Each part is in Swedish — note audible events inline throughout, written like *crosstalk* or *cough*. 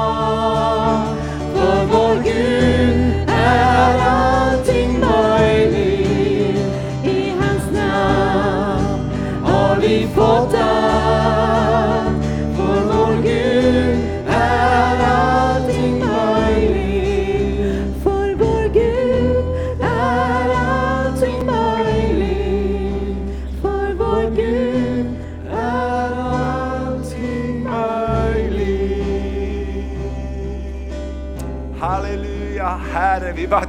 För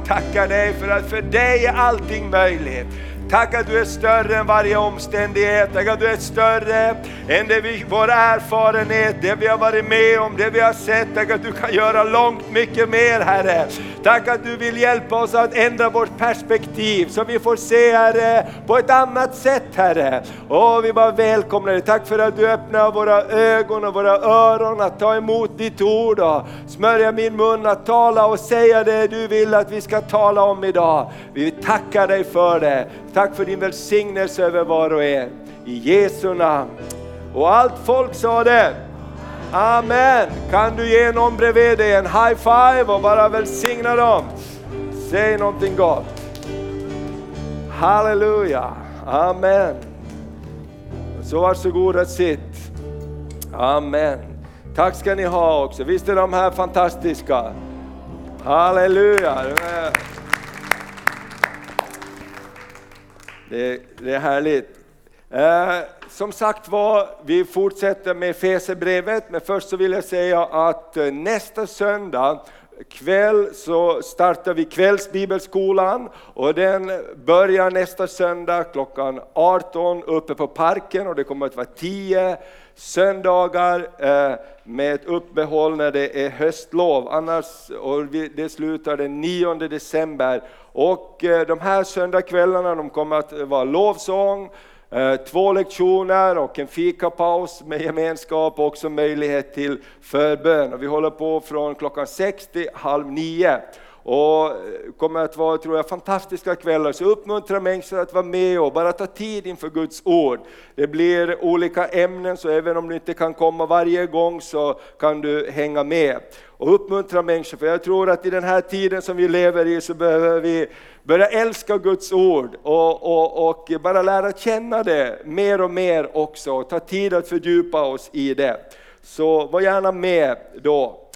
Tackar dig för att för dig är allting möjligt. Tack att du är större än varje omständighet, tack att du är större än det vi, vår erfarenhet, det vi har varit med om, det vi har sett. Tack att du kan göra långt mycket mer Herre. Tack att du vill hjälpa oss att ändra vårt perspektiv så vi får se Herre på ett annat sätt Herre. Och vi bara välkomnar dig. Tack för att du öppnar våra ögon och våra öron att ta emot ditt ord och smörja min mun att tala och säga det du vill att vi ska tala om idag. Vi tackar dig för det. Tack för din välsignelse över var och en. I Jesu namn. Och allt folk sa det. Amen. Kan du ge någon bredvid dig en high five och bara välsigna dem? Säg någonting gott. Halleluja. Amen. Så varsågod och sitt. Amen. Tack ska ni ha också. Visst är de här fantastiska? Halleluja. Det, det är härligt. Eh, som sagt var, vi fortsätter med Fesebrevet, men först så vill jag säga att eh, nästa söndag kväll så startar vi kvällsbibelskolan och den börjar nästa söndag klockan 18 uppe på parken och det kommer att vara 10 söndagar eh, med ett uppehåll när det är höstlov. Annars, och det slutar den 9 december. Och eh, de här söndagskvällarna de kommer att vara lovsång, Eh, två lektioner och en fikapaus med gemenskap och också möjlighet till förbön. Och vi håller på från klockan sex till halv nio och eh, kommer att vara tror jag, fantastiska kvällar. Så uppmuntra människor att vara med och bara ta tid inför Guds ord. Det blir olika ämnen, så även om du inte kan komma varje gång så kan du hänga med. Och uppmuntra människor, för jag tror att i den här tiden som vi lever i så behöver vi börja älska Guds ord och, och, och bara lära känna det mer och mer också. och Ta tid att fördjupa oss i det. Så var gärna med då.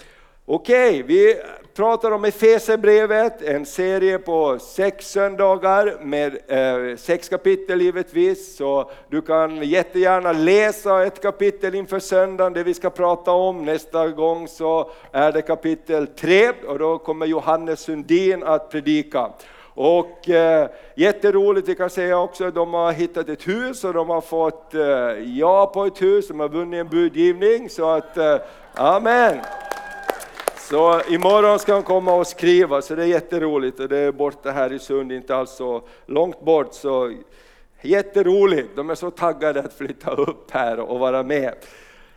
Okej, vi pratar om Efesierbrevet, en serie på sex söndagar med eh, sex kapitel givetvis. Så du kan jättegärna läsa ett kapitel inför söndagen, det vi ska prata om. Nästa gång så är det kapitel 3 och då kommer Johannes Sundin att predika. Och eh, jätteroligt, vi kan säga också, att de har hittat ett hus och de har fått eh, ja på ett hus, de har vunnit en budgivning. Så att, eh, amen! Så imorgon ska han komma och skriva, så det är jätteroligt. Och det är borta här i Sund, inte alls så långt bort. Så jätteroligt, de är så taggade att flytta upp här och vara med.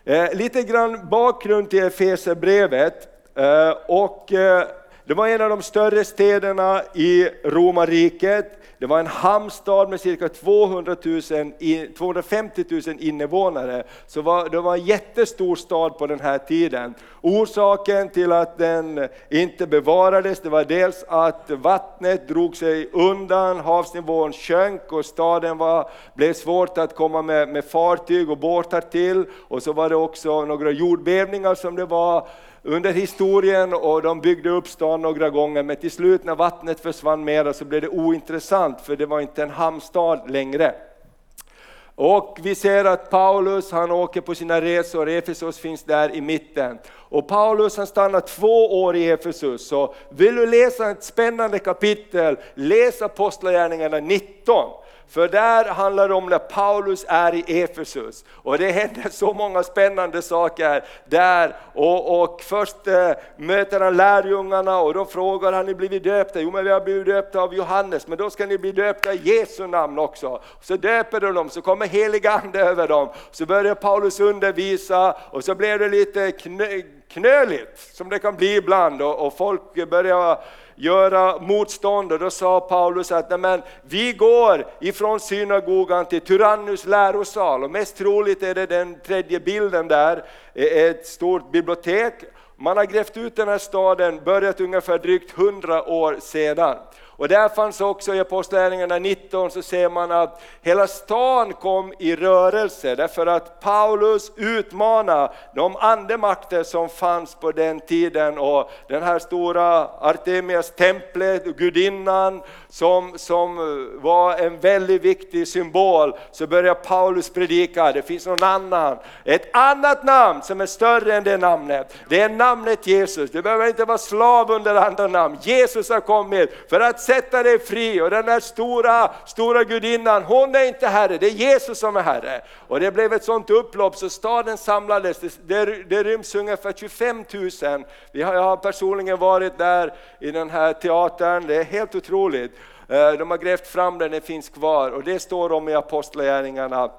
Eh, lite grann bakgrund till Efesierbrevet. Eh, och eh, det var en av de större städerna i romarriket. Det var en hamnstad med cirka 200 000, 250 000 invånare, så var, det var en jättestor stad på den här tiden. Orsaken till att den inte bevarades, det var dels att vattnet drog sig undan, havsnivån sjönk och staden var, blev svårt att komma med, med fartyg och båtar till. Och så var det också några jordbävningar som det var under historien och de byggde upp stan några gånger men till slut när vattnet försvann mera så blev det ointressant för det var inte en hamnstad längre. Och vi ser att Paulus han åker på sina resor, Efesos finns där i mitten. Och Paulus han stannar två år i Efesus, så vill du läsa ett spännande kapitel, läs Apostlagärningarna 19. För där handlar det om när Paulus är i Efesus och det händer så många spännande saker där. Och, och först eh, möter han lärjungarna och då frågar han, ni blivit döpta? Jo men vi har blivit döpta av Johannes, men då ska ni bli döpta i Jesu namn också. Så döper de dem, så kommer helig ande över dem. Så börjar Paulus undervisa och så blir det lite knö, knöligt som det kan bli ibland och, och folk börjar göra motstånd. Och då sa Paulus att men, vi går ifrån synagogan till Tyrannus lärosal. Och mest troligt är det den tredje bilden där, ett stort bibliotek. Man har grävt ut den här staden, börjat ungefär drygt 100 år sedan. Och där fanns också i Apostlagärningarna 19 så ser man att hela stan kom i rörelse därför att Paulus utmanade de andemakter som fanns på den tiden och den här stora Artemias templet, gudinnan som, som eh, var en väldigt viktig symbol, så börjar Paulus predika, det finns någon annan, ett annat namn som är större än det namnet. Det är namnet Jesus, du behöver inte vara slav under andra namn. Jesus har kommit för att sätta dig fri och den där stora, stora gudinnan, hon är inte Herre, det är Jesus som är Herre. Och det blev ett sånt upplopp så staden samlades, det, det, det ryms ungefär 25 000. Vi har, jag har personligen varit där i den här teatern, det är helt otroligt. Eh, de har grävt fram den, den finns kvar och det står om i Apostlagärningarna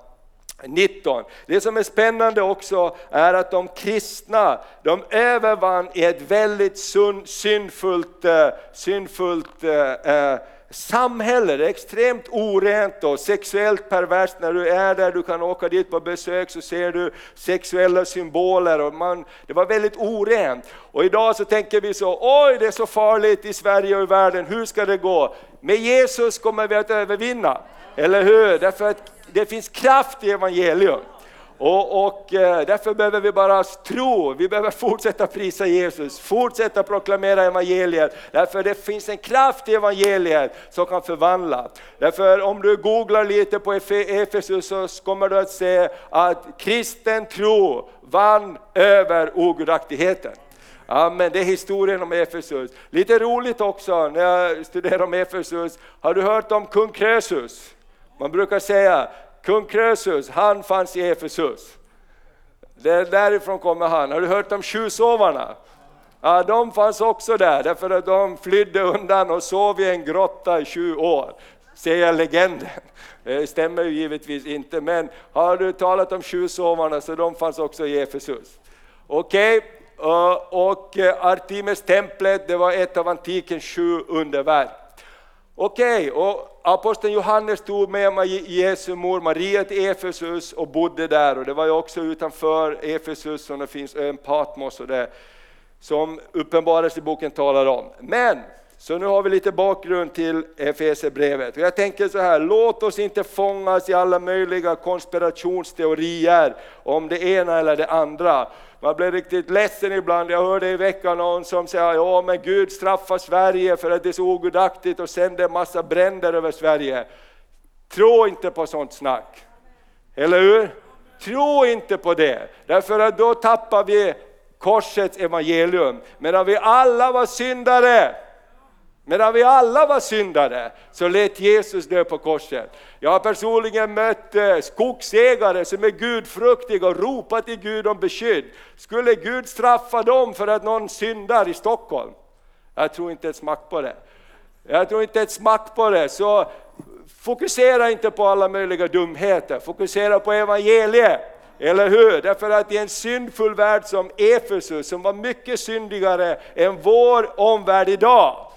19. Det som är spännande också är att de kristna, de övervann i ett väldigt syndfullt, syndfullt eh, eh, eh samhälle, det är extremt orent och sexuellt perverst. När du är där, du kan åka dit på besök så ser du sexuella symboler. Och man, det var väldigt orent. Och idag så tänker vi så, oj det är så farligt i Sverige och i världen, hur ska det gå? Med Jesus kommer vi att övervinna, eller hur? Därför att det finns kraft i evangelium. Och, och eh, därför behöver vi bara tro, vi behöver fortsätta prisa Jesus, fortsätta proklamera evangeliet. Därför det finns en kraft i evangeliet som kan förvandla. Därför om du googlar lite på Efesus så kommer du att se att kristen tro vann över ogudaktigheten. Amen, det är historien om Efesus. Lite roligt också när jag studerar om Efesus, har du hört om kung Krösus? Man brukar säga Kung Krösus, han fanns i Efesus. därifrån kommer han. Har du hört om tjusovarna? Ja, de fanns också där, därför att de flydde undan och sov i en grotta i sju år. Säger legenden. Det stämmer ju givetvis inte, men har du talat om tjusovarna så de fanns också i Efesus. Okej, okay. och eh, Artemis templet det var ett av antikens sju underverk. Okej, okay. och aposteln Johannes tog med Jesu mor Maria till Efesus och bodde där och det var ju också utanför Efesus som det finns ön Patmos och det som Uppenbarelseboken talar om. Men, så nu har vi lite bakgrund till Efesierbrevet. Jag tänker så här, låt oss inte fångas i alla möjliga konspirationsteorier om det ena eller det andra. Man blir riktigt ledsen ibland. Jag hörde i veckan någon som säger ja men Gud straffar Sverige för att det är så ogudaktigt och sänder en massa bränder över Sverige. Tro inte på sånt snack. Eller hur? Tro inte på det, därför att då tappar vi korsets evangelium. Medan vi alla var syndare Medan vi alla var syndare så lät Jesus dö på korset. Jag har personligen mött eh, skogsägare som är gudfruktiga och ropar till Gud om beskydd. Skulle Gud straffa dem för att någon syndar i Stockholm? Jag tror inte ett smack på det. Jag tror inte ett smack på det. Så fokusera inte på alla möjliga dumheter, fokusera på evangeliet. Eller hur? Därför att i en syndfull värld som Efesus, som var mycket syndigare än vår omvärld idag,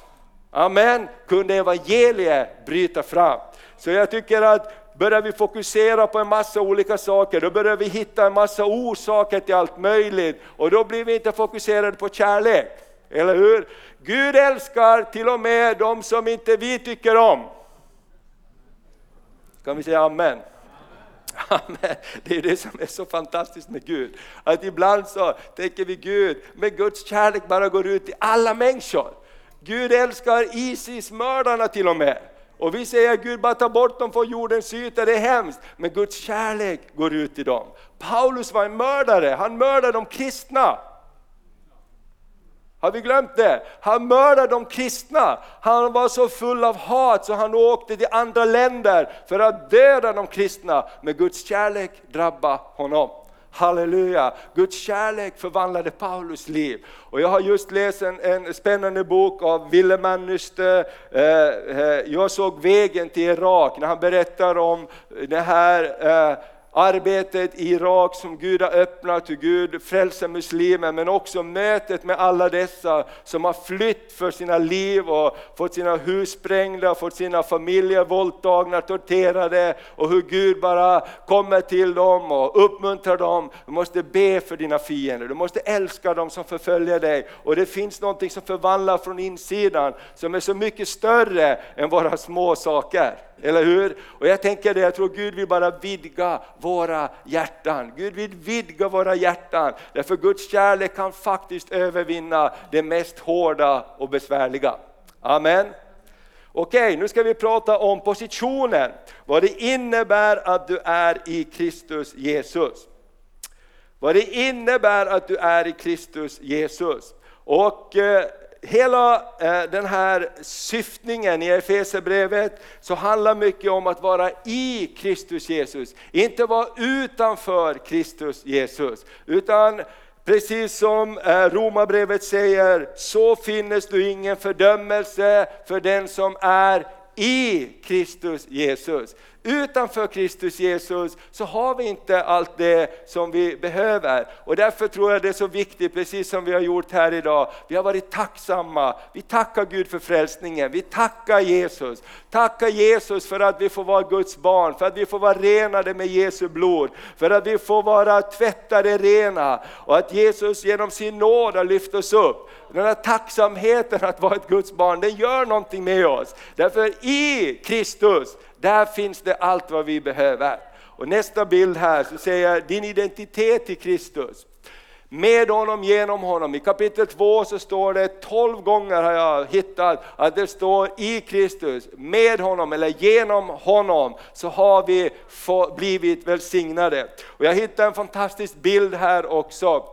Amen, kunde evangeliet bryta fram. Så jag tycker att börjar vi fokusera på en massa olika saker, då börjar vi hitta en massa orsaker till allt möjligt och då blir vi inte fokuserade på kärlek. Eller hur? Gud älskar till och med de som inte vi tycker om. Kan vi säga amen? Amen. Det är det som är så fantastiskt med Gud. Att ibland så tänker vi Gud, men Guds kärlek bara går ut till alla människor. Gud älskar Isis-mördarna till och med. Och vi säger Gud bara ta bort dem från jordens yta, det är hemskt. Men Guds kärlek går ut till dem. Paulus var en mördare, han mördade de kristna. Har vi glömt det? Han mördade de kristna. Han var så full av hat så han åkte till andra länder för att döda de kristna. Men Guds kärlek drabbade honom. Halleluja! Guds kärlek förvandlade Paulus liv. Och jag har just läst en, en spännande bok av Wille Mannyste, eh, eh, Jag såg vägen till Irak, när han berättar om det här eh, arbetet i Irak som Gud har öppnat, hur Gud frälser muslimer, men också mötet med alla dessa som har flytt för sina liv och fått sina hus sprängda, fått sina familjer våldtagna, torterade och hur Gud bara kommer till dem och uppmuntrar dem. Du måste be för dina fiender, du måste älska dem som förföljer dig och det finns någonting som förvandlar från insidan som är så mycket större än våra små saker. Eller hur? Och jag tänker det, jag tror Gud vill bara vidga våra hjärtan. Gud vill vidga våra hjärtan. Därför Guds kärlek kan faktiskt övervinna det mest hårda och besvärliga. Amen. Okej, nu ska vi prata om positionen. Vad det innebär att du är i Kristus Jesus. Vad det innebär att du är i Kristus Jesus. Och eh, hela eh, den här syftningen i Efesierbrevet så handlar mycket om att vara i Kristus Jesus, inte vara utanför Kristus Jesus. Utan precis som eh, Romarbrevet säger, så finnes du ingen fördömelse för den som är i Kristus Jesus. Utanför Kristus Jesus så har vi inte allt det som vi behöver. Och därför tror jag det är så viktigt, precis som vi har gjort här idag. Vi har varit tacksamma, vi tackar Gud för frälsningen, vi tackar Jesus. Tackar Jesus för att vi får vara Guds barn, för att vi får vara renade med Jesu blod, för att vi får vara tvättade rena och att Jesus genom sin nåd har lyft oss upp. Den här tacksamheten att vara ett Guds barn, den gör någonting med oss. Därför i Kristus där finns det allt vad vi behöver. Och nästa bild här så säger jag din identitet i Kristus. Med honom, genom honom. I kapitel 2 så står det 12 gånger har jag hittat att det står i Kristus, med honom eller genom honom så har vi blivit välsignade. Och jag hittade en fantastisk bild här också.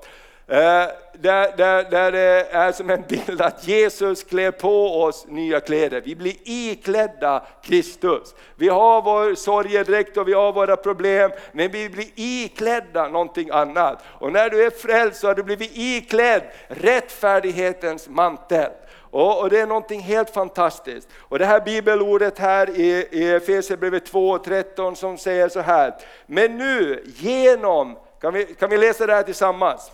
Eh, där, där, där det är som en bild att Jesus klär på oss nya kläder. Vi blir iklädda Kristus. Vi har vår sorgedräkt och vi har våra problem, men vi blir iklädda någonting annat. Och när du är frälst så har du blivit iklädd rättfärdighetens mantel. Och, och, det är någonting helt fantastiskt. Och det här bibelordet här i, i Efesierbrevet 2.13 som säger så här, men nu genom, kan vi, kan vi läsa det här tillsammans?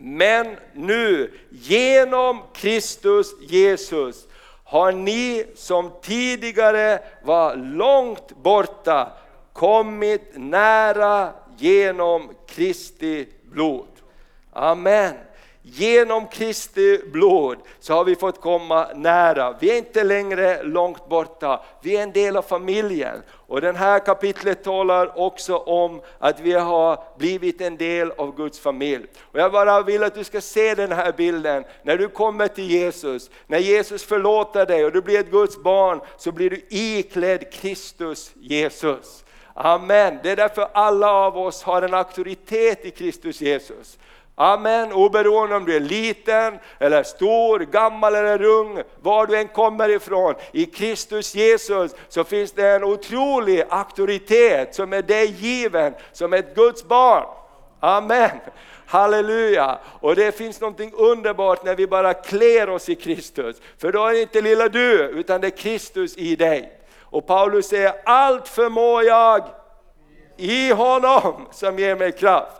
Men nu genom Kristus Jesus har ni som tidigare var långt borta kommit nära genom Kristi blod. Amen. Genom Kristi blod så har vi fått komma nära. Vi är inte längre långt borta, vi är en del av familjen. Och det här kapitlet talar också om att vi har blivit en del av Guds familj. Och jag bara vill att du ska se den här bilden, när du kommer till Jesus, när Jesus förlåter dig och du blir ett Guds barn så blir du iklädd Kristus Jesus. Amen. Det är därför alla av oss har en auktoritet i Kristus Jesus. Amen, oberoende om du är liten eller stor, gammal eller ung, var du än kommer ifrån. I Kristus Jesus så finns det en otrolig auktoritet som är dig given som ett Guds barn. Amen. Halleluja! Och det finns något underbart när vi bara klär oss i Kristus. För då är det inte lilla du, utan det är Kristus i dig. Och Paulus säger, allt förmår jag i honom som ger mig kraft.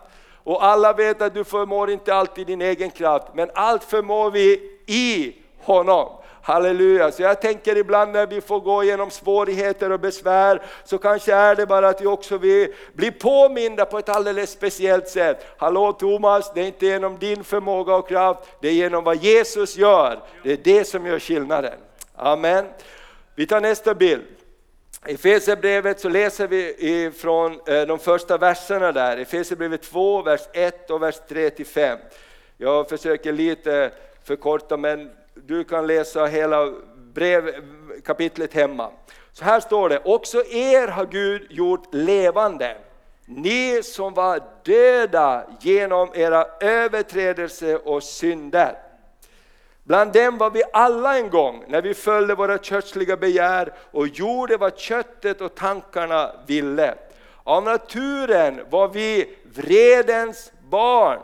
Och alla vet att du förmår inte alltid din egen kraft, men allt förmår vi i honom. Halleluja! Så jag tänker ibland när vi får gå igenom svårigheter och besvär, så kanske är det bara att vi också vill bli påminda på ett alldeles speciellt sätt. Hallå Thomas, det är inte genom din förmåga och kraft, det är genom vad Jesus gör. Det är det som gör skillnaden. Amen. Vi tar nästa bild. I Efesierbrevet så läser vi från eh, de första verserna där, Efesierbrevet 2, vers 1 och vers 3 5. Jag försöker lite förkorta men du kan läsa hela brev, kapitlet hemma. Så här står det, också er har Gud gjort levande, ni som var döda genom era överträdelser och synder. Bland dem var vi alla en gång när vi följde våra kötsliga begär och gjorde vad köttet och tankarna ville. Av naturen var vi vredens barn,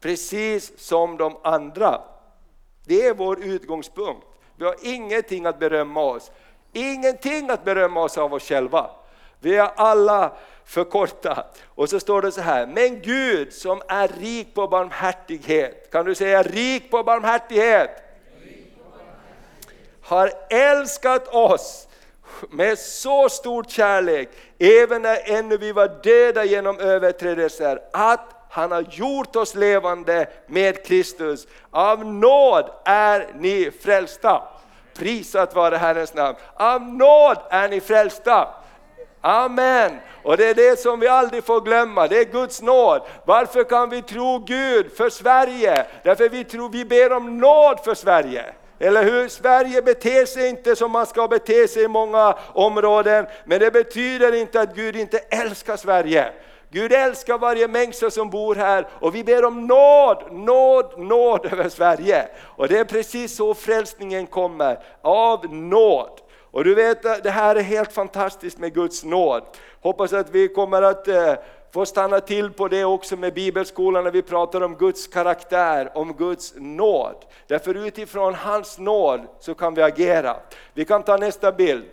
precis som de andra. Det är vår utgångspunkt. Vi har ingenting att berömma oss, ingenting att berömma oss av oss själva. Vi är alla förkorta. Och så står det så här, men Gud som är rik på barmhärtighet, kan du säga rik på barmhärtighet? Har älskat oss med så stor kärlek, även när ännu vi var döda genom överträdelser, att han har gjort oss levande med Kristus. Av nåd är ni frälsta. Prisat vare Herrens namn. Av nåd är ni frälsta. Amen! Och det är det som vi aldrig får glömma, det är Guds nåd. Varför kan vi tro Gud för Sverige? Därför vi tror vi ber om nåd för Sverige. Eller hur? Sverige beter sig inte som man ska bete sig i många områden, men det betyder inte att Gud inte älskar Sverige. Gud älskar varje människa som bor här och vi ber om nåd, nåd, nåd över Sverige. Och det är precis så frälsningen kommer, av nåd. Och du vet, det här är helt fantastiskt med Guds nåd. Hoppas att vi kommer att eh, få stanna till på det också med bibelskolan när vi pratar om Guds karaktär, om Guds nåd. Därför utifrån hans nåd så kan vi agera. Vi kan ta nästa bild.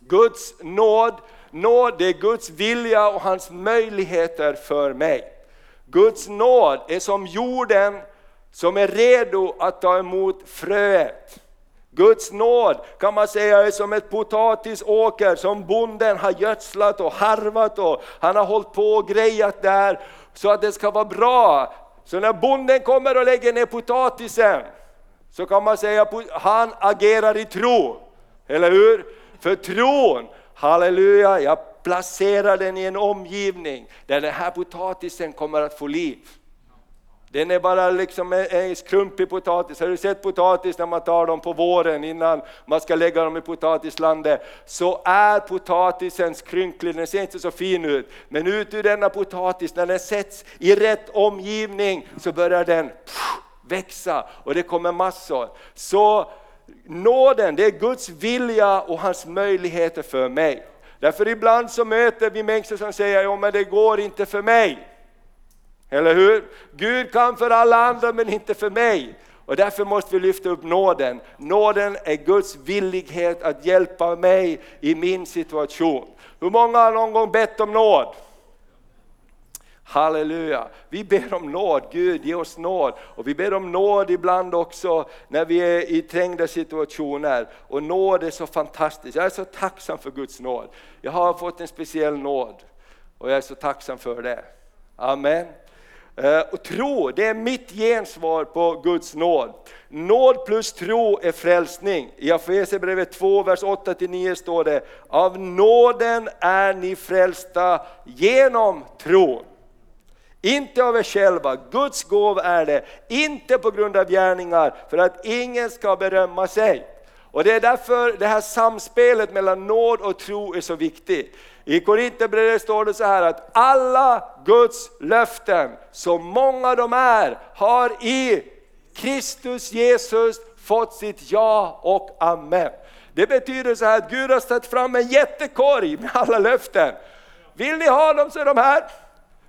Guds nåd, nåd det är Guds vilja och hans möjligheter för mig. Guds nåd är som jorden som är redo att ta emot fröet. Guds nåd kan man säga är som ett potatisåker som bonden har gödslat och harvat och han har hållit på och grejat där så att det ska vara bra. Så när bonden kommer och lägger ner potatisen så kan man säga att han agerar i tro. Eller hur? För tron, halleluja, jag placerar den i en omgivning där den här potatisen kommer att få liv. Den är bara liksom en skrumpig potatis. Har du sett potatis när man tar dem på våren innan man ska lägga dem i potatislandet? Så är potatisen skrynklig, den ser inte så fin ut. Men ut ur denna potatis, när den sätts i rätt omgivning så börjar den växa och det kommer massor. Så nåden, det är Guds vilja och hans möjligheter för mig. Därför ibland så möter vi människor som säger, ja men det går inte för mig. Eller hur? Gud kan för alla andra men inte för mig. Och därför måste vi lyfta upp nåden. Nåden är Guds villighet att hjälpa mig i min situation. Hur många har någon gång bett om nåd? Halleluja! Vi ber om nåd, Gud ge oss nåd. Och vi ber om nåd ibland också när vi är i trängda situationer. Och nåd är så fantastiskt, jag är så tacksam för Guds nåd. Jag har fått en speciell nåd och jag är så tacksam för det. Amen. Eh, och tro, det är mitt gensvar på Guds nåd. Nåd plus tro är frälsning. I Efesierbrevet 2, vers 8-9 står det, av nåden är ni frälsta genom tron. Inte av er själva, Guds gåva är det, inte på grund av gärningar, för att ingen ska berömma sig. Och det är därför det här samspelet mellan nåd och tro är så viktigt. I Korinthierbrevet står det så här att alla Guds löften, så många de är, har i Kristus Jesus fått sitt ja och amen. Det betyder så här att Gud har ställt fram en jättekorg med alla löften. Vill ni ha dem så är de här.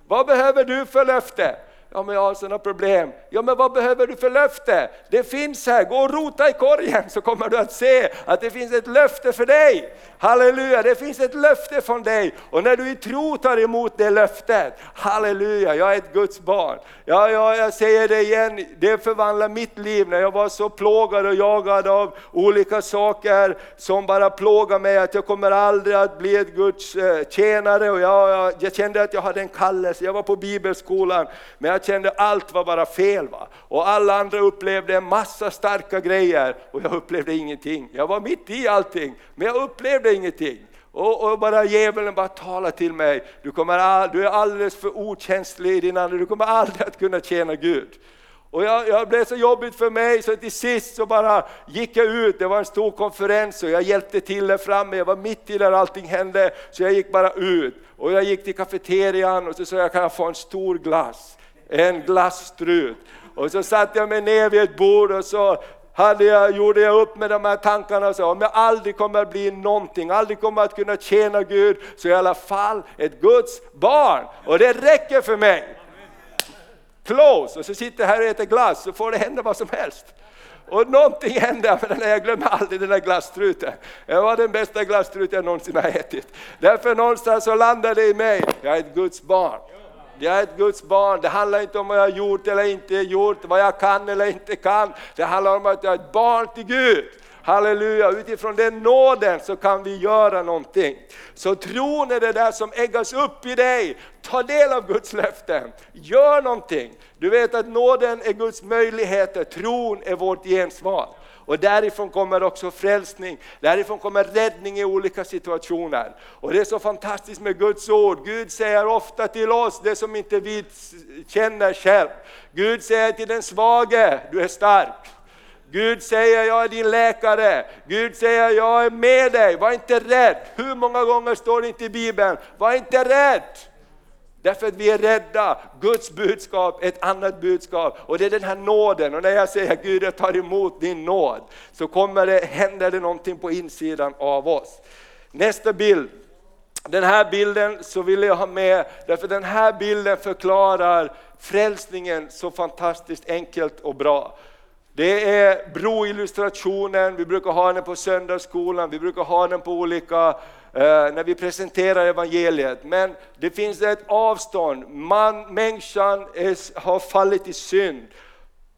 Vad behöver du för löfte? Ja men jag har sådana problem. Ja men vad behöver du för löfte? Det finns här, gå och rota i korgen så kommer du att se att det finns ett löfte för dig. Halleluja, det finns ett löfte från dig och när du i tro tar emot det löftet, halleluja, jag är ett Guds barn. Ja, ja, jag säger det igen, det förvandlar mitt liv när jag var så plågad och jagad av olika saker som bara plågar mig, att jag kommer aldrig att bli ett Guds eh, tjänare och jag, jag, jag kände att jag hade en kallelse, jag var på bibelskolan, men jag kände att allt var bara fel. Va? Och alla andra upplevde en massa starka grejer och jag upplevde ingenting. Jag var mitt i allting, men jag upplevde ingenting. Och, och, bara djävulen bara talar till mig, du, kommer all, du är alldeles för okänslig i din ande, du kommer aldrig att kunna tjäna Gud. Och jag, jag, blev så jobbigt för mig så till sist så bara gick jag ut, det var en stor konferens och jag hjälpte till där framme, jag var mitt i där allting hände, så jag gick bara ut. Och jag gick till kafeterian och så sa jag, kan jag få en stor glass? En glasstrut. Och så satte jag mig ner vid ett bord och så hade jag, gjorde jag upp med de här tankarna och sa om jag aldrig kommer att bli någonting, aldrig kommer att kunna tjäna Gud, så är jag i alla fall ett Guds barn. Och det räcker för mig. Close! Och så sitter jag här och äter glass så får det hända vad som helst. Och någonting hände, men jag glömmer aldrig den där glasstruten. Det var den bästa glasstruten jag någonsin har ätit. Därför någonstans så landade det i mig, jag är ett Guds barn. Jag är ett Guds barn. Det handlar inte om vad jag har gjort eller inte gjort, vad jag kan eller inte kan. Det handlar om att jag är ett barn till Gud. Halleluja, utifrån den nåden så kan vi göra någonting. Så tron är det där som äggas upp i dig. Ta del av Guds löften, gör någonting. Du vet att nåden är Guds möjligheter, tron är vårt gensvar. Och därifrån kommer också frälsning, därifrån kommer räddning i olika situationer. Och det är så fantastiskt med Guds ord, Gud säger ofta till oss det som inte vi känner själv. Gud säger till den svage, du är stark. Gud säger jag är din läkare, Gud säger jag är med dig, var inte rädd. Hur många gånger står det inte i Bibeln, var inte rädd. Därför att vi är rädda. Guds budskap är ett annat budskap och det är den här nåden. Och när jag säger Gud jag tar emot din nåd så kommer det, händer det någonting på insidan av oss. Nästa bild. Den här bilden så vill jag ha med, därför den här bilden förklarar frälsningen så fantastiskt enkelt och bra. Det är broillustrationen, vi brukar ha den på söndagsskolan, vi brukar ha den på olika Eh, Eh, när vi presenterar evangeliet. Men det finns ett avstånd, Man, människan är, har fallit i synd.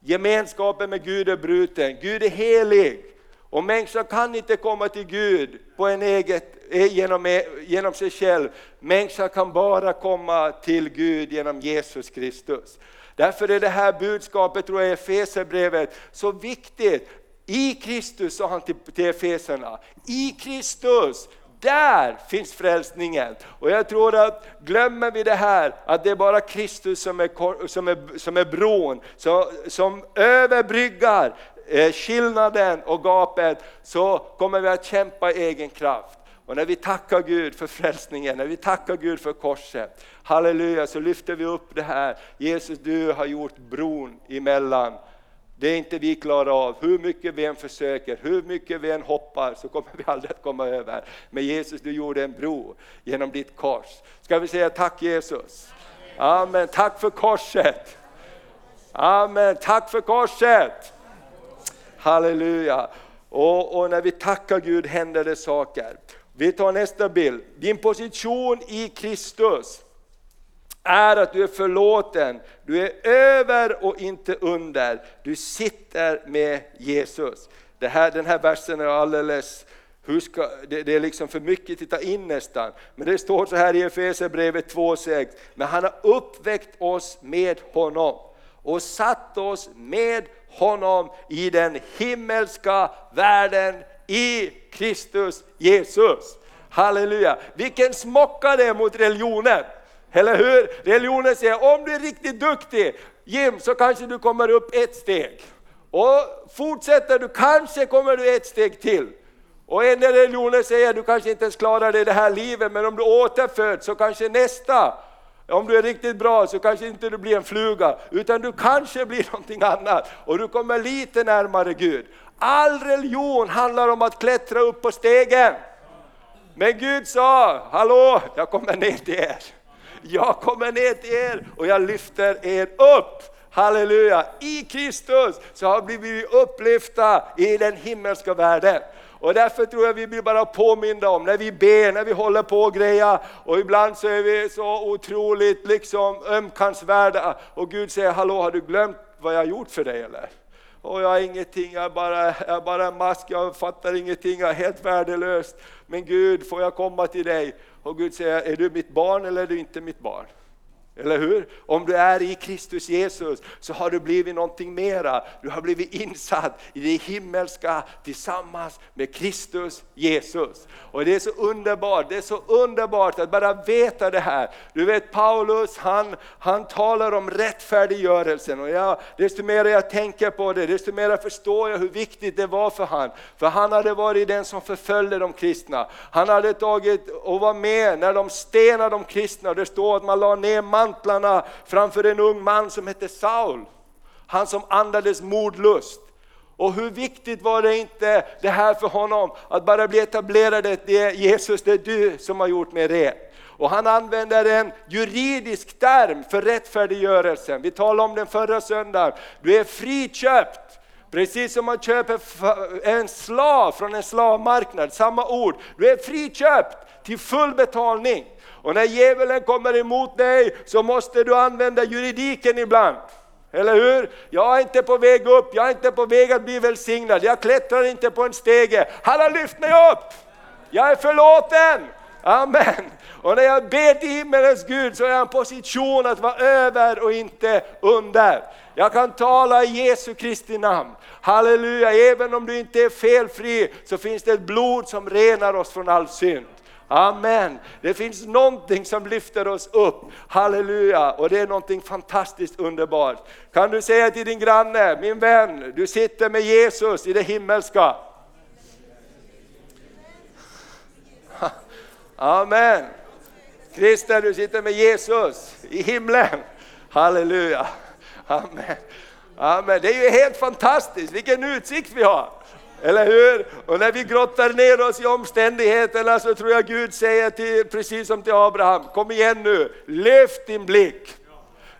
Gemenskapen med Gud är bruten, Gud är helig. Och människan kan inte komma till Gud på en eget, eh, genom, eh, genom sig själv. Människan kan bara komma till Gud genom Jesus Kristus. Därför är det här budskapet, tror jag, i Efesierbrevet så viktigt. I Kristus, sa han till, till Efeserna, i Kristus där finns frälsningen. Och jag tror att glömmer vi det här, att det är bara Kristus som är, som är, som är bron, som, som överbryggar eh, skillnaden och gapet, så kommer vi att kämpa i egen kraft. Och när vi tackar Gud för frälsningen, när vi tackar Gud för korset, halleluja, så lyfter vi upp det här. Jesus, du har gjort bron emellan det är inte vi klarar av. Hur mycket vi än försöker, hur mycket vi än hoppar så kommer vi aldrig att komma över. Men Jesus, du gjorde en bro genom ditt kors. Ska vi säga tack Jesus? Amen. Tack för korset. Amen. Tack för korset. Halleluja. Och, och när vi tackar Gud händer det saker. Vi tar nästa bild. Din position i Kristus är att du är förlåten, du är över och inte under. Du sitter med Jesus. Det här, den här versen är alldeles hur ska, det, det, är liksom för mycket att ta in nästan. Men det står så här i Efesierbrevet 2.6, men han har uppväckt oss med honom och satt oss med honom i den himmelska världen i Kristus Jesus. Halleluja! Vilken smocka det är mot religionen! Eller hur? Religionen säger om du är riktigt duktig, Jim, så kanske du kommer upp ett steg. Och fortsätter du, kanske kommer du ett steg till. Och en del religioner säger du kanske inte ens klarar det i det här livet, men om du återföds så kanske nästa, om du är riktigt bra så kanske inte du blir en fluga, utan du kanske blir *laughs* någonting annat och du kommer lite närmare Gud. All religion handlar om att klättra upp på stegen. Men Gud sa, hallå, jag kommer ner till er jag kommer ner till er och jag lyfter er upp. Halleluja! I Kristus så har vi blivit upplyfta i den himmelska världen. Och därför tror jag vi blir bara påminda om när vi ber, när vi håller på och grejer och ibland så är vi så otroligt liksom ömkansvärda och Gud säger, hallå har du glömt vad jag har gjort för dig eller? Och jag har ingenting, jag är, bara, jag är bara en mask, jag fattar ingenting, jag är helt värdelös. Men Gud, får jag komma till dig? Och Gud säger, är du mitt barn eller är du inte mitt barn? Eller hur? Om du är i Kristus Jesus så har du blivit någonting mera. Du har blivit insatt i det himmelska tillsammans med Kristus Jesus. Och det är så underbart, det är så underbart att bara veta det här. Du vet Paulus, han, han talar om rättfärdiggörelsen och jag, desto mer jag tänker på det, desto mer förstår jag hur viktigt det var för han. För han hade varit den som förföljde de kristna. Han hade tagit och var med när de stenade de kristna. Det står att man la ner mantlarna framför en ung man som hette Saul. Han som andades mordlust. Och hur viktigt var det inte det här för honom att bara bli etablerad det är Jesus, det är du som har gjort mig ren. Och han använder en juridisk term för rättfärdiggörelsen. Vi talade om den förra söndagen. Du är friköpt. Precis som man köper en slav från en slavmarknad, samma ord. Du är friköpt till full betalning. Och när djävulen kommer emot dig så måste du använda juridiken ibland. Eller hur? Jag är inte på väg upp, jag är inte på väg att bli välsignad, jag klättrar inte på en stege. Han har lyft mig upp! Jag är förlåten! Amen! Och när jag ber till himmelens Gud så är jag i en position att vara över och inte under. Jag kan tala i Jesu Kristi namn. Halleluja, även om du inte är felfri så finns det ett blod som renar oss från all synd. Amen. Det finns någonting som lyfter oss upp. Halleluja. Och det är någonting fantastiskt underbart. Kan du säga till din granne, min vän, du sitter med Jesus i det himmelska. Amen. Kristen, du sitter med Jesus i himlen. Halleluja. Amen. Amen. Det är ju helt fantastiskt, vilken utsikt vi har. Eller hur? Och när vi grottar ner oss i omständigheterna så tror jag Gud säger till, precis som till Abraham, kom igen nu, lyft din blick.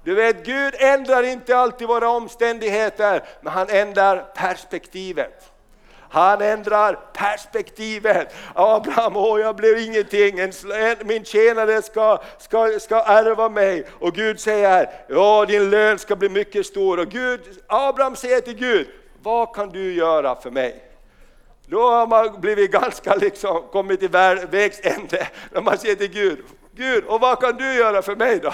Du vet, Gud ändrar inte alltid våra omständigheter, men han ändrar perspektivet. Han ändrar perspektivet. Abraham, åh jag blir ingenting, en, en, min tjänare ska, ska, ska ärva mig. Och Gud säger, ja din lön ska bli mycket stor. Och Gud, Abraham säger till Gud, vad kan du göra för mig? Då har man blivit ganska liksom, kommit till vägs ände, när man säger till Gud, Gud, och vad kan du göra för mig då?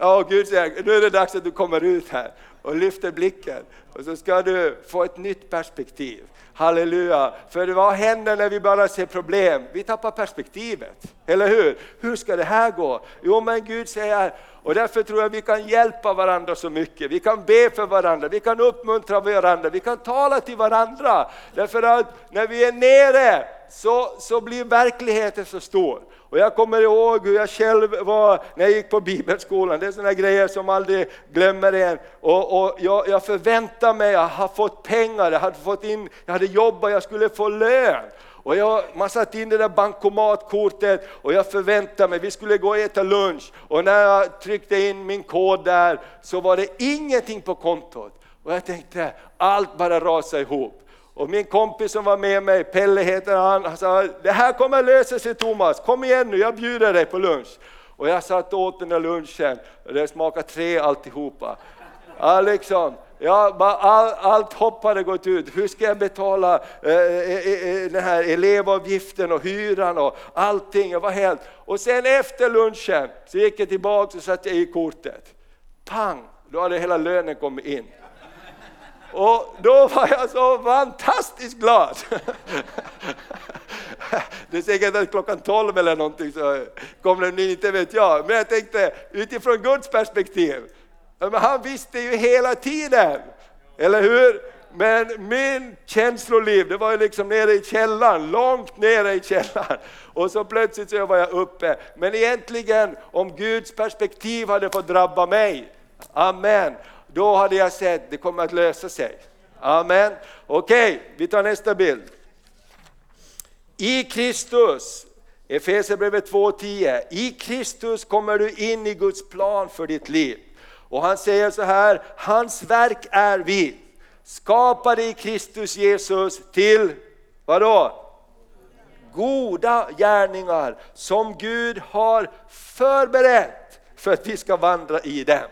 Ja, Gud säger, nu är det dags att du kommer ut här och lyfter blicken och så ska du få ett nytt perspektiv. Halleluja! För vad händer när vi bara ser problem? Vi tappar perspektivet, eller hur? Hur ska det här gå? Jo, men Gud säger, och därför tror jag vi kan hjälpa varandra så mycket. Vi kan be för varandra, vi kan uppmuntra varandra, vi kan tala till varandra. Därför att när vi är nere så, så blir verkligheten så stor. Och jag kommer ihåg hur jag själv var när jag gick på bibelskolan, det är sådana grejer som aldrig glömmer en. Och, och jag, jag förväntade mig, jag hade fått pengar, jag hade, fått in, jag hade jobbat, jag skulle få lön. Och jag, man satte in det där bankomatkortet och jag förväntade mig, vi skulle gå och äta lunch. Och när jag tryckte in min kod där så var det ingenting på kontot. Och jag tänkte, allt bara rasade ihop. Och min kompis som var med mig, Pelle heter han, han sa det här kommer lösa sig Thomas, kom igen nu, jag bjuder dig på lunch. Och jag satt och åt den där lunchen, och det smakade tre alltihopa. Ja, liksom, ja, all, allt hopp hade gått ut, hur ska jag betala eh, eh, eh, eh den här elevavgiften och hyran och allting, jag var helt... Och sen efter lunchen så gick jag tillbaka och satte i kortet. Pang, då hade hela lönen kommit in. Och då var jag så fantastiskt glad. *laughs* Det är säkert att klockan 12 eller någonting så kom den in, inte vet jag. Men jag tänkte utifrån Guds perspektiv, men han visste ju hela tiden, eller hur? Men min känsloliv, det var ju liksom nere i källaren, långt nere i källaren. Och så plötsligt så var jag uppe. Men egentligen, om Guds perspektiv hade fått drabba mig, amen, då hade jag sett det kommer att lösa sig. Amen. Okej, okay, vi tar nästa bild. I Kristus, Efesierbrevet 2.10, i Kristus kommer du in i Guds plan för ditt liv. Och han säger så här, hans verk är vi, skapade i Kristus Jesus till, vadå? Goda gärningar som Gud har förberett för att vi ska vandra i dem.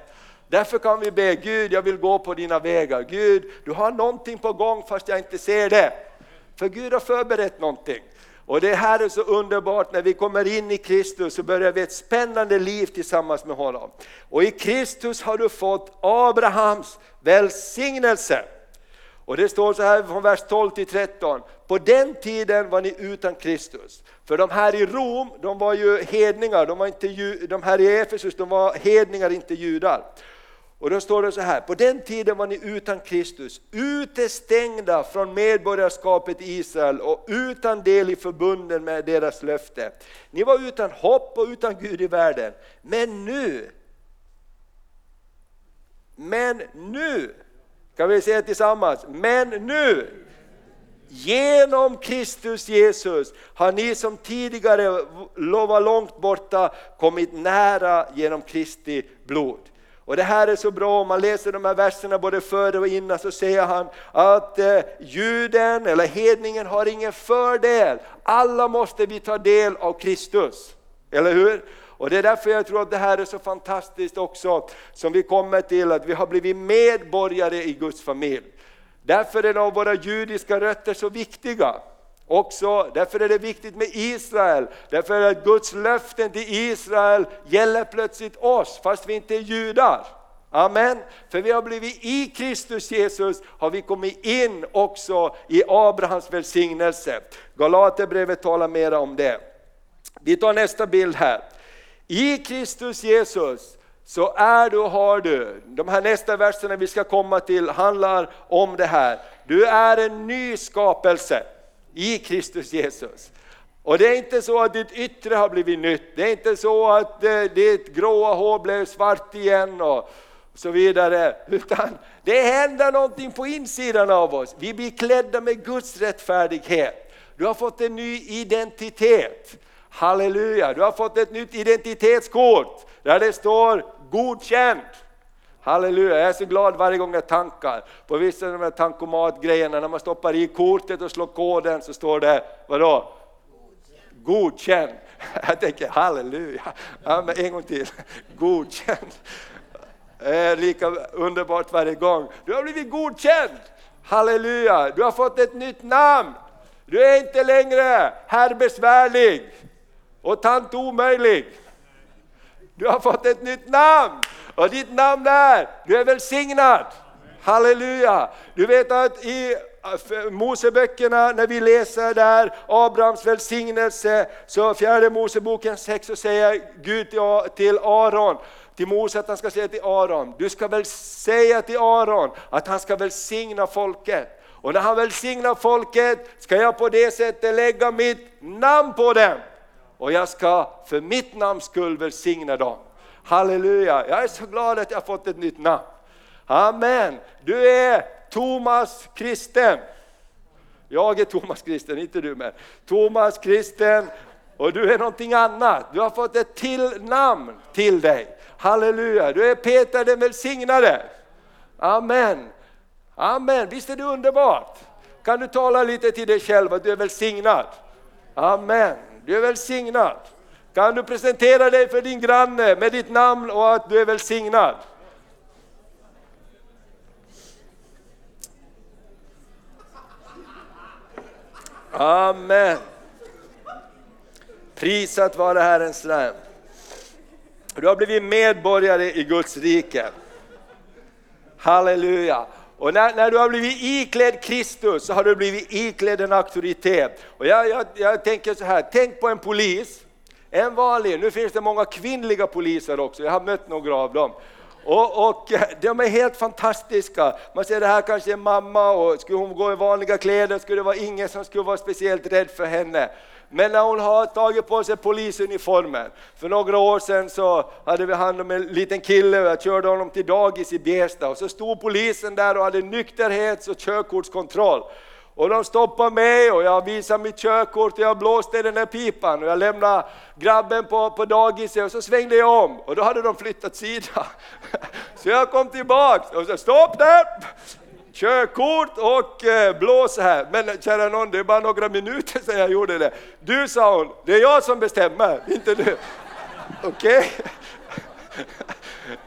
Därför kan vi be Gud, jag vill gå på dina vägar. Gud, du har någonting på gång fast jag inte ser det. För Gud har förberett någonting. Och det här är så underbart, när vi kommer in i Kristus så börjar vi ett spännande liv tillsammans med honom. Och i Kristus har du fått Abrahams välsignelse. Och det står så här från vers 12 till 13. På den tiden var ni utan Kristus. För de här i Rom, de var ju hedningar, de, var inte, de här i Efesus, de var hedningar, inte judar. Och då står det så här, på den tiden var ni utan Kristus, utestängda från medborgarskapet i Israel och utan del i förbunden med deras löfte. Ni var utan hopp och utan Gud i världen. Men nu, men nu, kan vi säga tillsammans, men nu, genom Kristus Jesus har ni som tidigare var långt borta kommit nära genom Kristi blod. Och det här är så bra, om man läser de här verserna både före och innan så säger han att eh, juden eller hedningen har ingen fördel. Alla måste vi ta del av Kristus. Eller hur? Och det är därför jag tror att det här är så fantastiskt också, som vi kommer till att vi har blivit medborgare i Guds familj. Därför är då våra judiska rötter så viktiga. Också, därför är det viktigt med Israel, därför är det att Guds löften till Israel gäller plötsligt oss, fast vi inte är judar. Amen. För vi har blivit i Kristus Jesus, har vi kommit in också i Abrahams välsignelse. Galaterbrevet talar mer om det. Vi tar nästa bild här. I Kristus Jesus så är du och har du, de här nästa verserna vi ska komma till handlar om det här. Du är en ny skapelse i Kristus Jesus. Och det är inte så att ditt yttre har blivit nytt, det är inte så att eh, ditt gråa hår blev svart igen och så vidare, *laughs* utan det händer någonting på insidan av oss. Vi blir klädda med Guds rättfärdighet. Du har fått en ny identitet. Halleluja, du har fått ett nytt identitetskort där det står godkänd. Halleluja, jag är så glad varje gång jag tankar. På vissa av de här tankomatgrejerna, när man stoppar i kortet och slår koden så står det, vadå? Godkänd. *laughs* Jag tänker halleluja, ja, men en gång till. Godkänd. Det är lika underbart varje gång. Du har blivit godkänd. Halleluja, du har fått ett nytt namn. Du är inte längre herr besvärlig och tant omöjlig. Du har fått ett nytt namn och ditt namn är, du är välsignad. Halleluja! Du vet att i äh, Moseböckerna när vi läser där Abrahams välsignelse, så fjärde Moseboken 6 så säger Gud till Aron, till Mose att han ska säga till Aron, du ska väl säga till Aron att han ska välsigna folket. Och när han välsignar folket ska jag på det sättet lägga mitt namn på dem. Och jag ska för mitt namns skull välsigna dem. Halleluja, jag är så glad att jag har fått ett nytt namn. Amen, du är Thomas Kristen. Jag är Thomas Kristen, inte du men. Thomas Kristen och du är någonting annat. Du har fått ett till namn till dig. Halleluja, du är Peter den välsignade. Amen. Amen, visst är det underbart? Kan du tala lite till dig själv att du är välsignad? Amen, du är välsignad. Kan du presentera dig för din granne med ditt namn och att du är välsignad? Amen. Prisat vare Herrens namn. Du har blivit medborgare i Guds rike. Halleluja. Och när, när, du har blivit iklädd Kristus så har du blivit iklädd en auktoritet. Och jag, jag, jag tänker så här, tänk på en polis, en vanlig, nu finns det många kvinnliga poliser också, jag har mött några av dem. Och, och, eh, de är helt fantastiska. Man ser det här kanske är mamma och skulle hon gå i vanliga kläder skulle det vara ingen som skulle vara speciellt rädd för henne. Men när hon har tagit på sig polisuniformen, för några år sedan så hade vi hand om en liten kille och jag körde honom till dagis i Bjästa och så stod polisen där och hade nykterhets och körkortskontroll. Och de stoppade mig och jag visade mitt körkort och jag blåste i den där pipan och jag lämnade grabben på, på dagiset och så svängde jag om och då hade de flyttat sida. *laughs* Så jag kom tillbaks och så stopp där! körkort och eh, blås här. Men kära någon, det är bara några minuter sedan jag gjorde det. Du sa hon, det är jag som bestämmer, inte du. Okej? Okay? *laughs*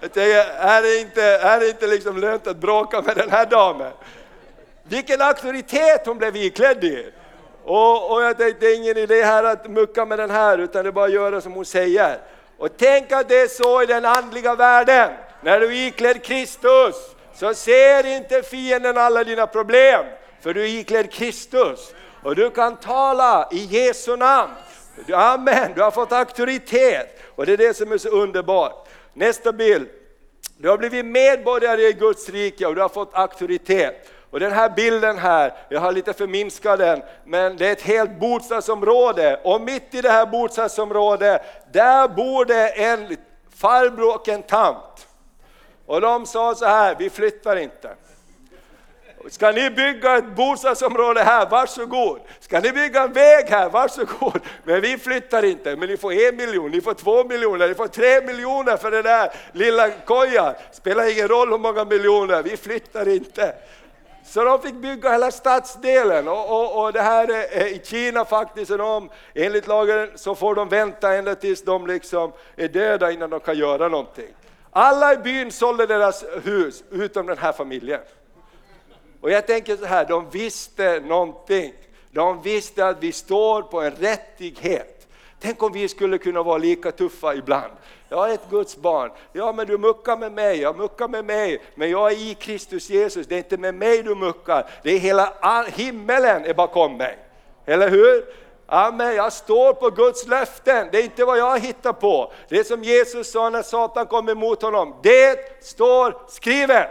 Jag tänker, är det inte, är det inte liksom lönt att bråka med den här damen? Vilken auktoritet hon blev iklädd i! Och, och jag tänkte, det är ingen idé här att mucka med den här, utan det är bara att göra som hon säger. Och tänk att det är så i den andliga världen, när du är iklädd Kristus, så ser inte fienden alla dina problem, för du är iklädd Kristus. Och du kan tala i Jesu namn. Amen, du har fått auktoritet. Och det är det som är så underbart. Nästa bild. Du har blivit medborgare i Guds rike och du har fått auktoritet. Och den här bilden här, jag har lite förminskat den, men det är ett helt bostadsområde och mitt i det här bostadsområdet, där bor det en farbror och en tant. Och de sa så här, vi flyttar inte. Ska ni bygga ett bostadsområde här, varsågod. Ska ni bygga en väg här, varsågod. Men vi flyttar inte, men ni får en miljon, ni får två miljoner, ni får tre miljoner för den där lilla kojan. Spelar ingen roll hur många miljoner, vi flyttar inte. Så de fick bygga hela stadsdelen och, och, och det här är i Kina faktiskt, de, enligt lagen så får de vänta ända tills de liksom är döda innan de kan göra någonting. Alla i byn sålde deras hus utom den här familjen. Och jag tänker så här, de visste någonting. De visste att vi står på en rättighet. Tänk om vi skulle kunna vara lika tuffa ibland. Jag är ett Guds barn. Ja, men du muckar med mig, jag muckar med mig, men jag är i Kristus Jesus. Det är inte med mig du muckar, det är hela himmelen är bakom mig. Eller hur? Amen, jag står på Guds löften, det är inte vad jag hittar på. Det som Jesus sa när Satan kom emot honom, det står skrivet.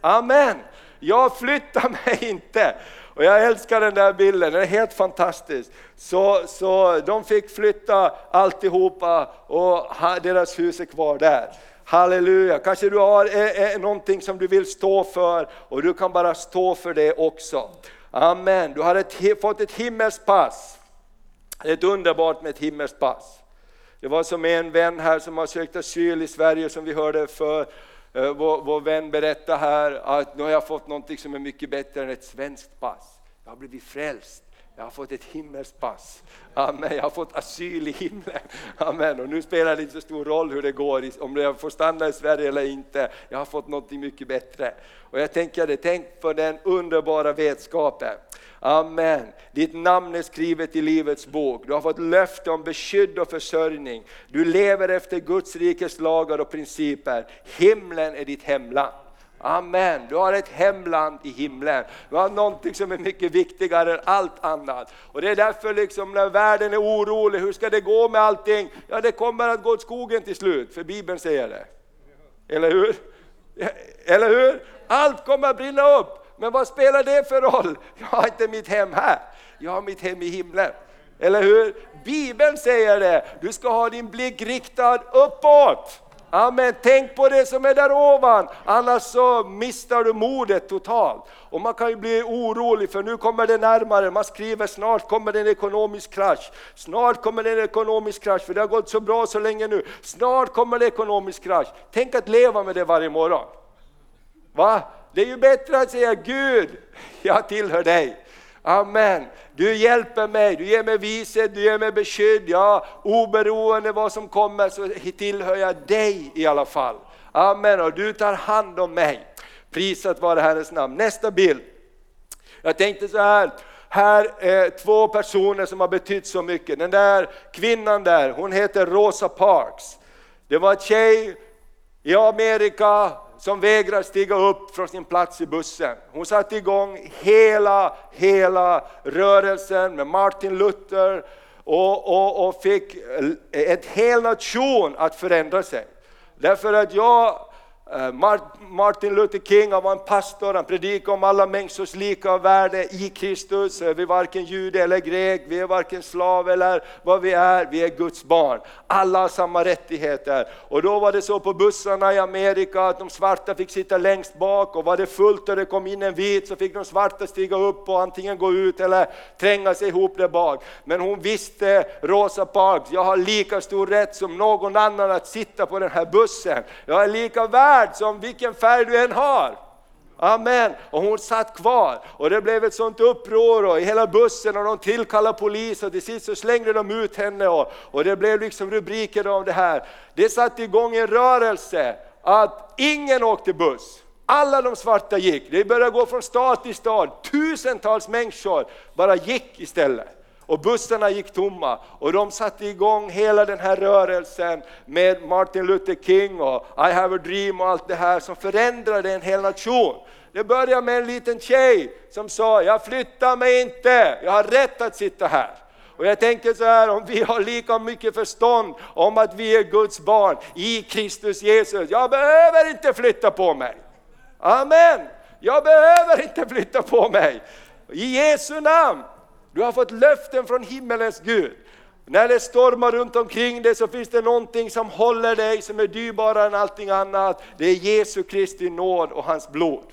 Amen. Jag flyttar mig inte. Och jag älskar den där bilden, den är helt fantastisk. Så, så de fick flytta alltihopa och deras hus är kvar där. Halleluja, kanske du har eh, eh, någonting som du vill stå för och du kan bara stå för det också. Amen, du har ett, fått ett himmelspass. Det är underbart med ett himmelspass. Det var som en vän här som har sökt asyl i Sverige som vi hörde för Eh, vår, vår vän berättar här att nu har jag fått någonting som är mycket bättre än ett svenskt pass. Jag har blivit frälst. Jag har fått ett himmelspass. Amen. Jag har fått asyl i himlen. Amen. Och nu spelar det inte så stor roll hur det går, om jag får stanna i Sverige eller inte. Jag har fått något mycket bättre. Och jag tänker tänk på den underbara vetskapen. Amen. Ditt namn är skrivet i Livets bok. Du har fått löfte om beskydd och försörjning. Du lever efter Guds rikes lagar och principer. Himlen är ditt hemland. Amen, du har ett hemland i himlen. Du har någonting som är mycket viktigare än allt annat. Och det är därför liksom när världen är orolig, hur ska det gå med allting? Ja, det kommer att gå åt skogen till slut, för Bibeln säger det. Eller hur? Eller hur? Allt kommer att brinna upp. Men vad spelar det för roll? Jag har inte mitt hem här, jag har mitt hem i himlen. Eller hur? Bibeln säger det, du ska ha din blick riktad uppåt. Amen, tänk på det som är där ovan, annars så mister du modet totalt. Och man kan ju bli orolig för nu kommer det närmare, man skriver snart kommer det en ekonomisk krasch. Snart kommer det en ekonomisk krasch, för det har gått så bra så länge nu. Snart kommer det ekonomisk krasch. Tänk att leva med det varje morgon. Va? Det är ju bättre att säga Gud, jag tillhör dig. Amen. Du hjälper mig, du ger mig vishet, du ger mig beskydd. Ja, oberoende vad som kommer så tillhör jag dig i alla fall. Amen, och du tar hand om mig. Prisat vare Herrens namn. Nästa bild. Jag tänkte så här, här är två personer som har betytt så mycket. Den där kvinnan där, hon heter Rosa Parks. Det var en tjej i Amerika som vägrar stiga upp från sin plats i bussen. Hon satte igång hela, hela rörelsen med Martin Luther och, och, och fick en hel nation att förändra sig. Därför att jag Eh, Martin Luther King han var en pastor, han predikade om alla människors lika värde i Kristus. Eh, vi är varken jude eller grek, vi är varken slav eller vad vi är, vi är Guds barn. Alla har samma rättigheter. Och då var det så på bussarna i Amerika att de svarta fick sitta längst bak och var det fullt och det kom in en vit så fick de svarta stiga upp och antingen gå ut eller tränga sig ihop där bak. Men hon visste, Rosa Parks, jag har lika stor rätt som någon annan att sitta på den här bussen. Jag är lika värd värld som vilken färg du än har. Amen. Och hon satt kvar och det blev ett sånt uppror och i hela bussen och de tillkallade polis och till sist så slängde de ut henne och, och det blev liksom rubriker om det här. Det satte igång en rörelse att ingen åkte buss. Alla de svarta gick, det började gå från stad till stad, tusentals människor bara gick istället och bussarna gick tomma och de satte igång hela den här rörelsen med Martin Luther King och I have a dream och allt det här som förändrade en hel nation. Det började med en liten tjej som sa, jag flyttar mig inte, jag har rätt att sitta här. Och jag tänker så här, om vi har lika mycket förstånd om att vi är Guds barn i Kristus Jesus, jag behöver inte flytta på mig. Amen! Jag behöver inte flytta på mig. I Jesu namn du har fått löften från himmelens Gud. När det stormar runt omkring dig så finns det någonting som håller dig, som är dyrbarare än allting annat. Det är Jesu Kristi nåd och hans blod.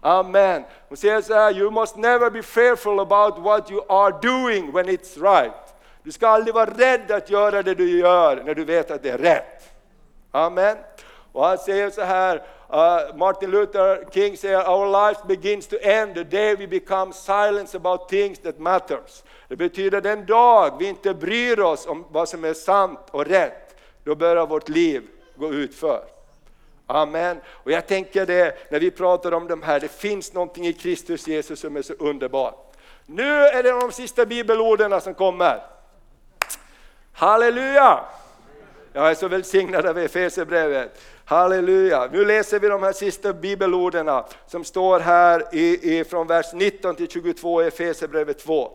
Amen. Hon säger så här, you must never be fearful about what you are doing when it's right. Du ska aldrig vara rädd att göra det du gör när du vet att det är rätt. Amen. Och han säger så här, uh, Martin Luther King säger, our lives begins to end the day we become silent about things that matters. Det betyder den dag vi inte bryr oss om vad som är sant och rätt, då börjar vårt liv gå utför. Amen. Och jag tänker det, när vi pratar om de här, det finns någonting i Kristus Jesus som är så underbart. Nu är det de sista bibelorden som kommer. Halleluja! Jag är så välsignad av Efesierbrevet. Halleluja! Nu läser vi de här sista bibelorden som står här i, i, från vers 19 till 22 i Efesierbrevet 2.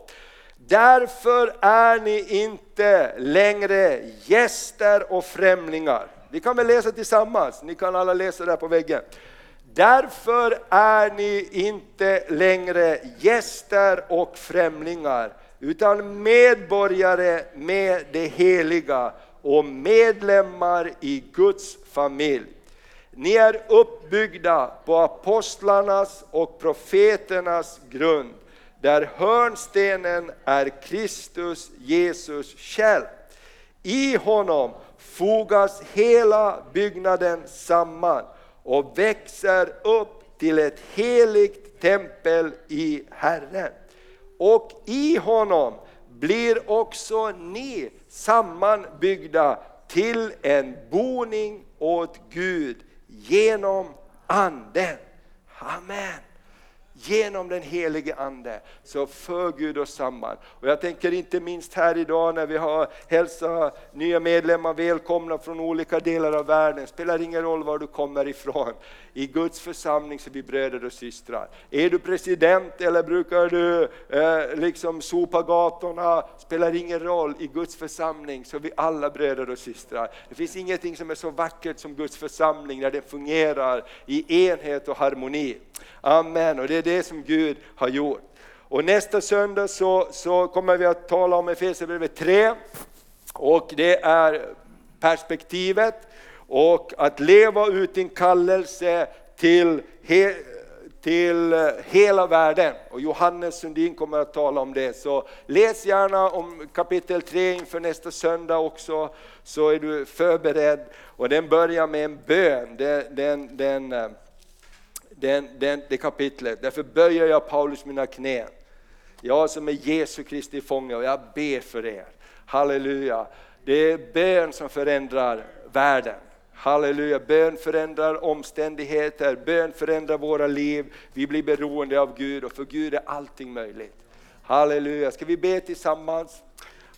Därför är ni inte längre gäster och främlingar. Vi kan väl läsa tillsammans, ni kan alla läsa där på väggen. Därför är ni inte längre gäster och främlingar, utan medborgare med det heliga och medlemmar i Guds familj. Ni är uppbyggda på apostlarnas och profeternas grund, där hörnstenen är Kristus Jesus själv. I honom fogas hela byggnaden samman och växer upp till ett heligt tempel i Herren. Och i honom blir också ni sammanbyggda till en boning åt Gud genom Anden. Amen genom den helige Ande så för Gud oss samman. Och jag tänker inte minst här idag när vi har hälsat nya medlemmar välkomna från olika delar av världen, spelar ingen roll var du kommer ifrån. I Guds församling så är vi bröder och systrar. Är du president eller brukar du eh, liksom sopa gatorna, spelar ingen roll. I Guds församling så är vi alla bröder och systrar. Det finns ingenting som är så vackert som Guds församling när den fungerar i enhet och harmoni. Amen, och det är det som Gud har gjort. Och nästa söndag så, så kommer vi att tala om Efesierbrevet 3 och det är perspektivet och att leva ut din kallelse till, he, till eh, hela världen. Och Johannes Sundin kommer att tala om det. Så läs gärna om kapitel 3 inför nästa söndag också, så är du förberedd. Och den börjar med en bön. Den, den, den, den, den, det kapitlet. Därför böjer jag Paulus mina knän. Jag som är Jesu Kristi fånge och jag ber för er. Halleluja. Det är bön som förändrar världen. Halleluja, bön förändrar omständigheter, bön förändrar våra liv. Vi blir beroende av Gud och för Gud är allting möjligt. Halleluja, ska vi be tillsammans?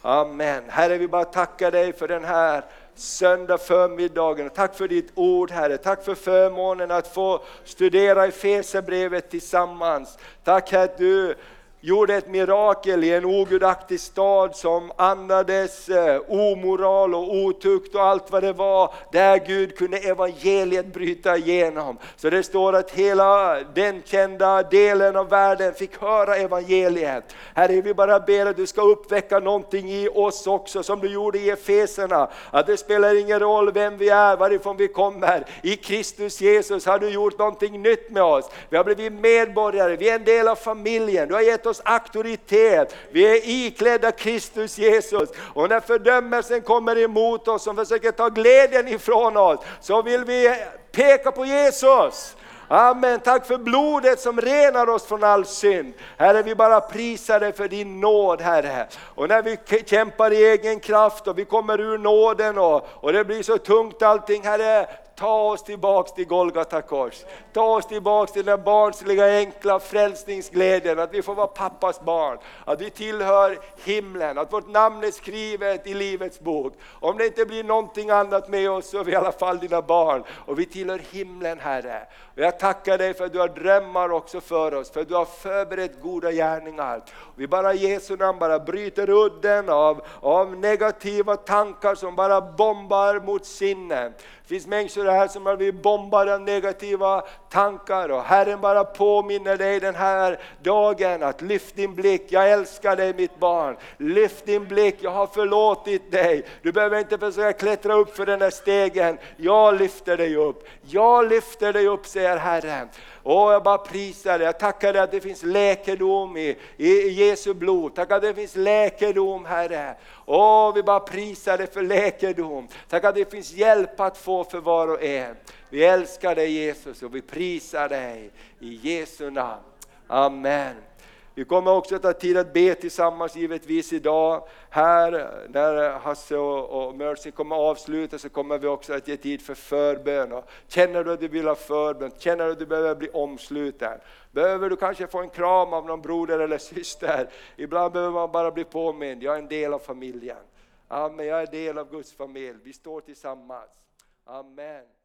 Amen. Herre, vi bara tackar dig för den här söndag förmiddagen. Tack för ditt ord Herre, tack för förmånen att få studera Efesierbrevet tillsammans. Tack att du gjorde ett mirakel i en ogudaktig stad som andades eh, omoral och otukt och allt vad det var, där Gud kunde evangeliet bryta igenom. Så det står att hela den kända delen av världen fick höra evangeliet. Herre, vi bara ber att du ska uppväcka någonting i oss också, som du gjorde i Efeserna. Att det spelar ingen roll vem vi är, varifrån vi kommer. I Kristus Jesus har du gjort någonting nytt med oss. Vi har blivit medborgare, vi är en del av familjen. Du har gett Jesus auktoritet. Vi är iklädda Kristus Jesus. Och när fördömelsen kommer emot oss som försöker ta glädjen ifrån oss, så vill vi peka på Jesus. Amen, tack för blodet som renar oss från all synd. Herre, vi bara prisar dig för din nåd Herre. Och när vi kämpar i egen kraft och vi kommer ur nåden och, och det blir så tungt allting Herre, Ta oss tillbaks till Golgata kors. Ta oss tillbaks till den barnsliga enkla frälsningsglädjen, att vi får vara pappas barn. Att vi tillhör himlen, att vårt namn är skrivet i Livets bok. Om det inte blir någonting annat med oss så är vi i alla fall dina barn. Och vi tillhör himlen Herre. Och jag tackar dig för att du har drömmar också för oss, för att du har förberett goda gärningar. Vi bara i Jesu namn bara bryter udden av, av negativa tankar som bara bombar mot sinnen. Det finns människor här som har blivit bombade av negativa tankar och Herren bara påminner dig den här dagen att lyft din blick, jag älskar dig mitt barn. Lyft din blick, jag har förlåtit dig. Du behöver inte försöka klättra upp för den här stegen, jag lyfter dig upp. Jag lyfter dig upp säger Herren. Åh, jag bara prisar dig. Jag tackar dig att det finns läkedom i, i Jesu blod. Tack att det finns läkedom Herre. Åh, vi bara prisar dig för läkedom. Tack att det finns hjälp att få för var och en. Vi älskar dig Jesus och vi prisar dig i Jesu namn. Amen. Vi kommer också att ta tid att be tillsammans givetvis idag. Här när Hasse och, och Mercy kommer avsluta så kommer vi också att ge tid för förbön. Och känner du att du vill ha förbön, känner du att du behöver bli omsluten. Behöver du kanske få en kram av någon broder eller *laughs* syster. Ibland behöver man bara bli påmind, jag är en del av familjen. Amen, jag är del av Guds familj, vi står tillsammans. Amen.